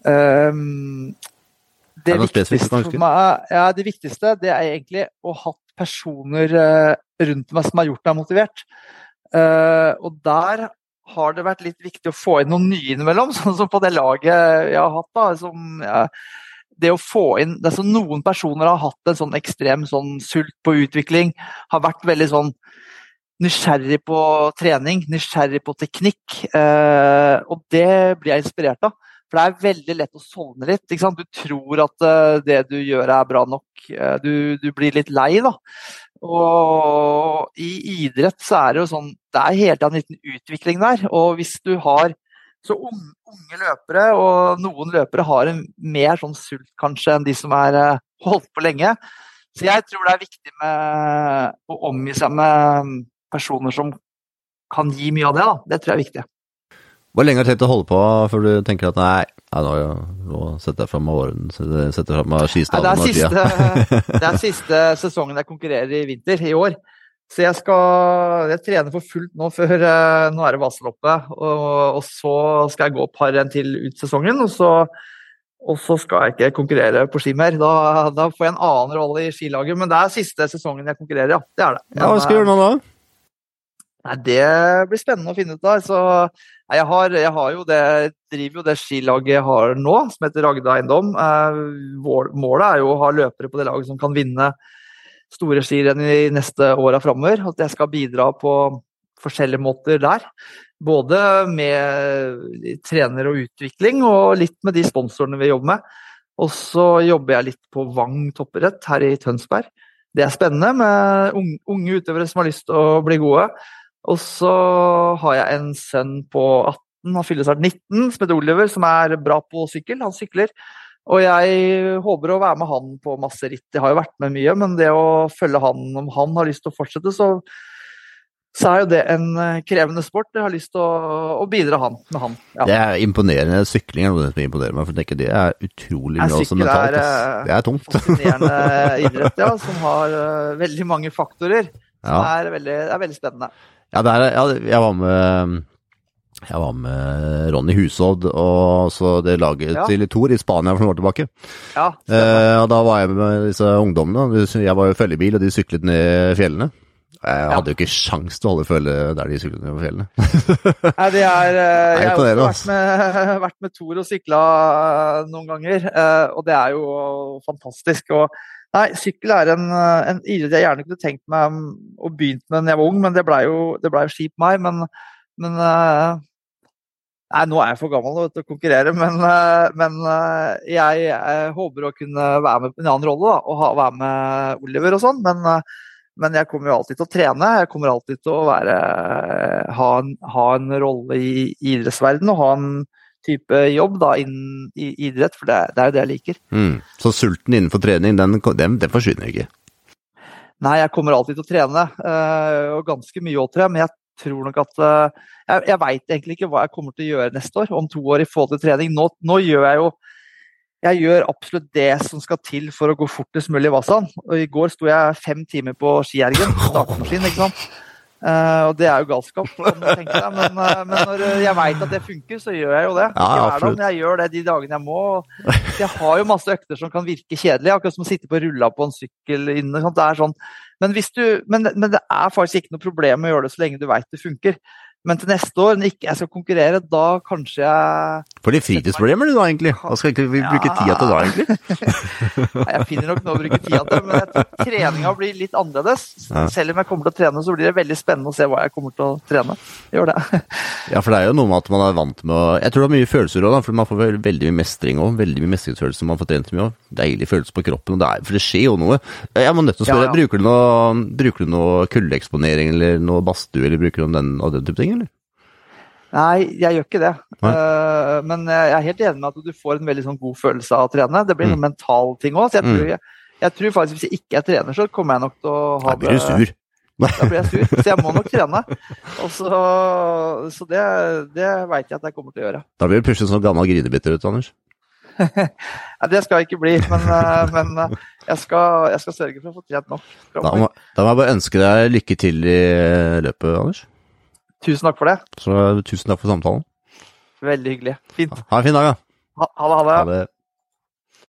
Um, det, viktigste for meg, ja, det viktigste det er egentlig å ha hatt personer uh, rundt meg som har gjort meg motivert. Uh, og der har det vært litt viktig å få inn noen nye innimellom, [laughs] sånn som på det laget jeg har hatt. da, som ja, det å få inn det som Noen personer har hatt en sånn ekstrem sånn sult på utvikling, har vært veldig sånn nysgjerrig på trening, nysgjerrig på teknikk. Eh, og det blir jeg inspirert av. For det er veldig lett å sovne litt. Du tror at uh, det du gjør er bra nok. Uh, du, du, blir litt lei, da. Og i idrett så er det jo sånn Det er hele tida en liten utvikling der. Og hvis du har så unge løpere, og noen løpere har en mer sånn sult kanskje enn de som er eh, holdt på lenge. Så jeg tror det er viktig med å omgi seg med personer som kan gi mye av det. Da. Det tror jeg er viktig. Hvor lenge har du tenkt å holde på før du tenker at nei, nå, nå setter jeg fram åren, setter fram skistaven og tida? Det er [laughs] siste sesongen jeg konkurrerer i vinter, i år. Så jeg skal jeg trener for fullt nå før eh, Nå er det Vasaloppet. Og, og, så skal jeg gå et par renn til ut sesongen. Og så, og så, skal jeg ikke konkurrere på ski mer. Da, da, får jeg en annen rolle i skilaget. Men det er siste sesongen jeg konkurrerer, ja. Det er det. Men, ja, hva skal du gjøre nå da? Nei, Det blir spennende å finne ut av. Så, nei, jeg, har, jeg har jo det, driver jo det skilaget jeg har nå, som heter Ragda Eiendom. Eh, målet er jo å ha løpere på det laget som kan vinne store skirenn i neste åra framover. At jeg skal bidra på forskjellige måter der. Både med trener og utvikling, og litt med de sponsorene vi jobber med. Og så jobber jeg litt på Vang toppidrett her i Tønsberg. Det er spennende med unge utøvere som har lyst til å bli gode. Og så har jeg en sønn på 18, han fyller snart 19, som heter Oliver, som er bra på sykkel. Han sykler. Og jeg håper å være med han på masse ritt. Jeg har jo vært med mye, men det å følge han om han har lyst til å fortsette, så, så er jo det en eh, krevende sport. Jeg har lyst til å, å bidra han, med han. Ja. Det er imponerende. Sykling er noe som imponerer meg, for tenker det er utrolig bra også mentalt. Er, det er tungt. Fascinerende [laughs] idrett, ja, som har uh, veldig mange faktorer. Som Det, er, veldig, er veldig spennende. Ja, der, ja, jeg var med jeg var med Ronny Husodd og så det laget ja. til Tor i Spania for noen år tilbake. Ja, eh, og Da var jeg med disse ungdommene. Jeg var jo følgebil, og de syklet ned fjellene. Jeg hadde jo ikke sjans til å holde følge der de syklet ned fjellene. [laughs] Nei, det er, eh, jeg har også vært med, [laughs] vært med Tor og sykla eh, noen ganger, eh, og det er jo fantastisk. og Nei, sykkel er en, en idrett jeg gjerne kunne tenkt meg å begynt med da jeg var ung, men det blei jo, ble jo skip meg. Men, men uh, Nei, nå er jeg for gammel til å konkurrere, men, uh, men jeg, jeg, håper å kunne være med på en annen rolle da, og ha, være med Oliver og sånn. Men, men, jeg kommer jo alltid til å trene. Jeg kommer alltid til å være, ha, en, ha en rolle i idrettsverdenen og ha en type jobb da, innen idrett, for det, det, er jo det jeg liker. Mm. Så sulten innenfor trening, den, den, den, forsvinner ikke? Nei, jeg kommer alltid til å trene, øh, og ganske mye òg, tror jeg. Men jeg tror nok at øh, Jeg, jeg veit egentlig ikke hva jeg kommer til å gjøre neste år, om to år i forhold til trening. Nå, nå gjør jeg jo jeg gjør absolutt det som skal til for å gå fortest mulig i Vasan. Og I går sto jeg fem timer på skiergen, startmaskin, ikke sant. Uh, og det er jo galskap, kan du tenke deg. Men, uh, men når jeg veit at det funker, så gjør jeg jo det. Ja, jeg, jeg gjør det de dagene jeg må. Jeg har jo masse økter som kan virke kjedelige, akkurat som å sitte på rulla på en sykkel inne. Det er sånn. men, du, men, men, det er faktisk ikke noe problem å gjøre det så lenge du veit det funker. Men til neste år, når ikke jeg skal konkurrere, da kanskje jeg For de fritidsproblemer du da, egentlig? Hva skal vi bruke ja. tida til da, egentlig? [laughs] Nei, jeg finner nok noe å bruke tida til, men jeg tror treninga blir litt annerledes. Ja. Selv om jeg kommer til å trene, så blir det veldig spennende å se hva jeg kommer til å trene. Gjør det. [laughs] ja, for det er jo noe med at man er vant med å Jeg tror det er mye følelser òg, for man får veldig mye mestring òg. Veldig mye mestringsfølelse man får trent mye òg. Deilig følelse på kroppen, det er, for det skjer jo noe. Jeg må nødt til å spørre, ja, bruker du noe, bruker du noe kuldeeksponering eller noe badstue, eller bruker du den, den type ting? Nei, jeg gjør ikke det. Uh, men jeg er helt enig med at du får en veldig sånn god følelse av å trene. Det blir en mm. mental ting òg. Så jeg tror, mm. jeg, jeg tror, faktisk hvis jeg ikke er trener, så kommer jeg nok til å ha det Da blir du sur. Da blir jeg sur, så jeg må nok trene. Så, så, det, det veit jeg at jeg kommer til å gjøre. Da blir du plutselig sånn gammel grinebitter ut, Anders. [laughs] Nei, det skal jeg ikke bli, men, eh, men eh, jeg, skal, jeg, skal, sørge for å få trent nok. Da må, da må jeg bare ønske deg lykke til i løpet, Anders. Tusen takk for det. Så tusen takk for samtalen. Veldig hyggelig. Fint. Ha en fin dag, da. Ha, ha det. Ha det. Ha det.